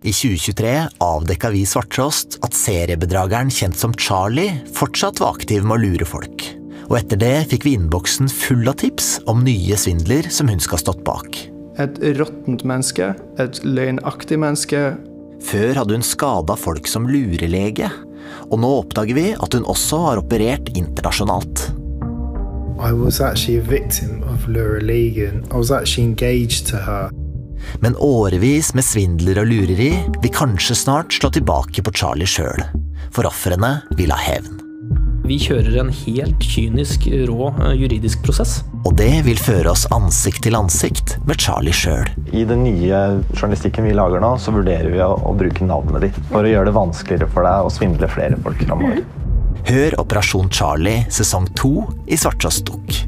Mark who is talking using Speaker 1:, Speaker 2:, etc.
Speaker 1: I 2023 avdekka vi Svarttrost at seriebedrageren kjent som Charlie fortsatt var aktiv med å lure folk. Og etter det fikk vi innboksen full av tips om nye svindler som hun skal ha stått bak.
Speaker 2: Et råttent menneske, et løgnaktig menneske.
Speaker 1: Før hadde hun skada folk som lurelege, og nå oppdager vi at hun også har operert internasjonalt.
Speaker 3: I was actually a victim of Laura Legan. I was actually engaged to her.
Speaker 1: Men årevis med svindler og lureri vil kanskje snart slå tilbake på Charlie sjøl. For ofrene vil ha hevn.
Speaker 4: Vi kjører en helt kynisk, rå eh, juridisk prosess.
Speaker 1: Og det vil føre oss ansikt til ansikt med Charlie sjøl.
Speaker 5: I den nye journalistikken vi lager nå, så vurderer vi å, å bruke navnet ditt for å gjøre det vanskeligere for deg å svindle flere folk framover.
Speaker 1: Hør Operasjon Charlie sesong to i Svarttrost Dukk.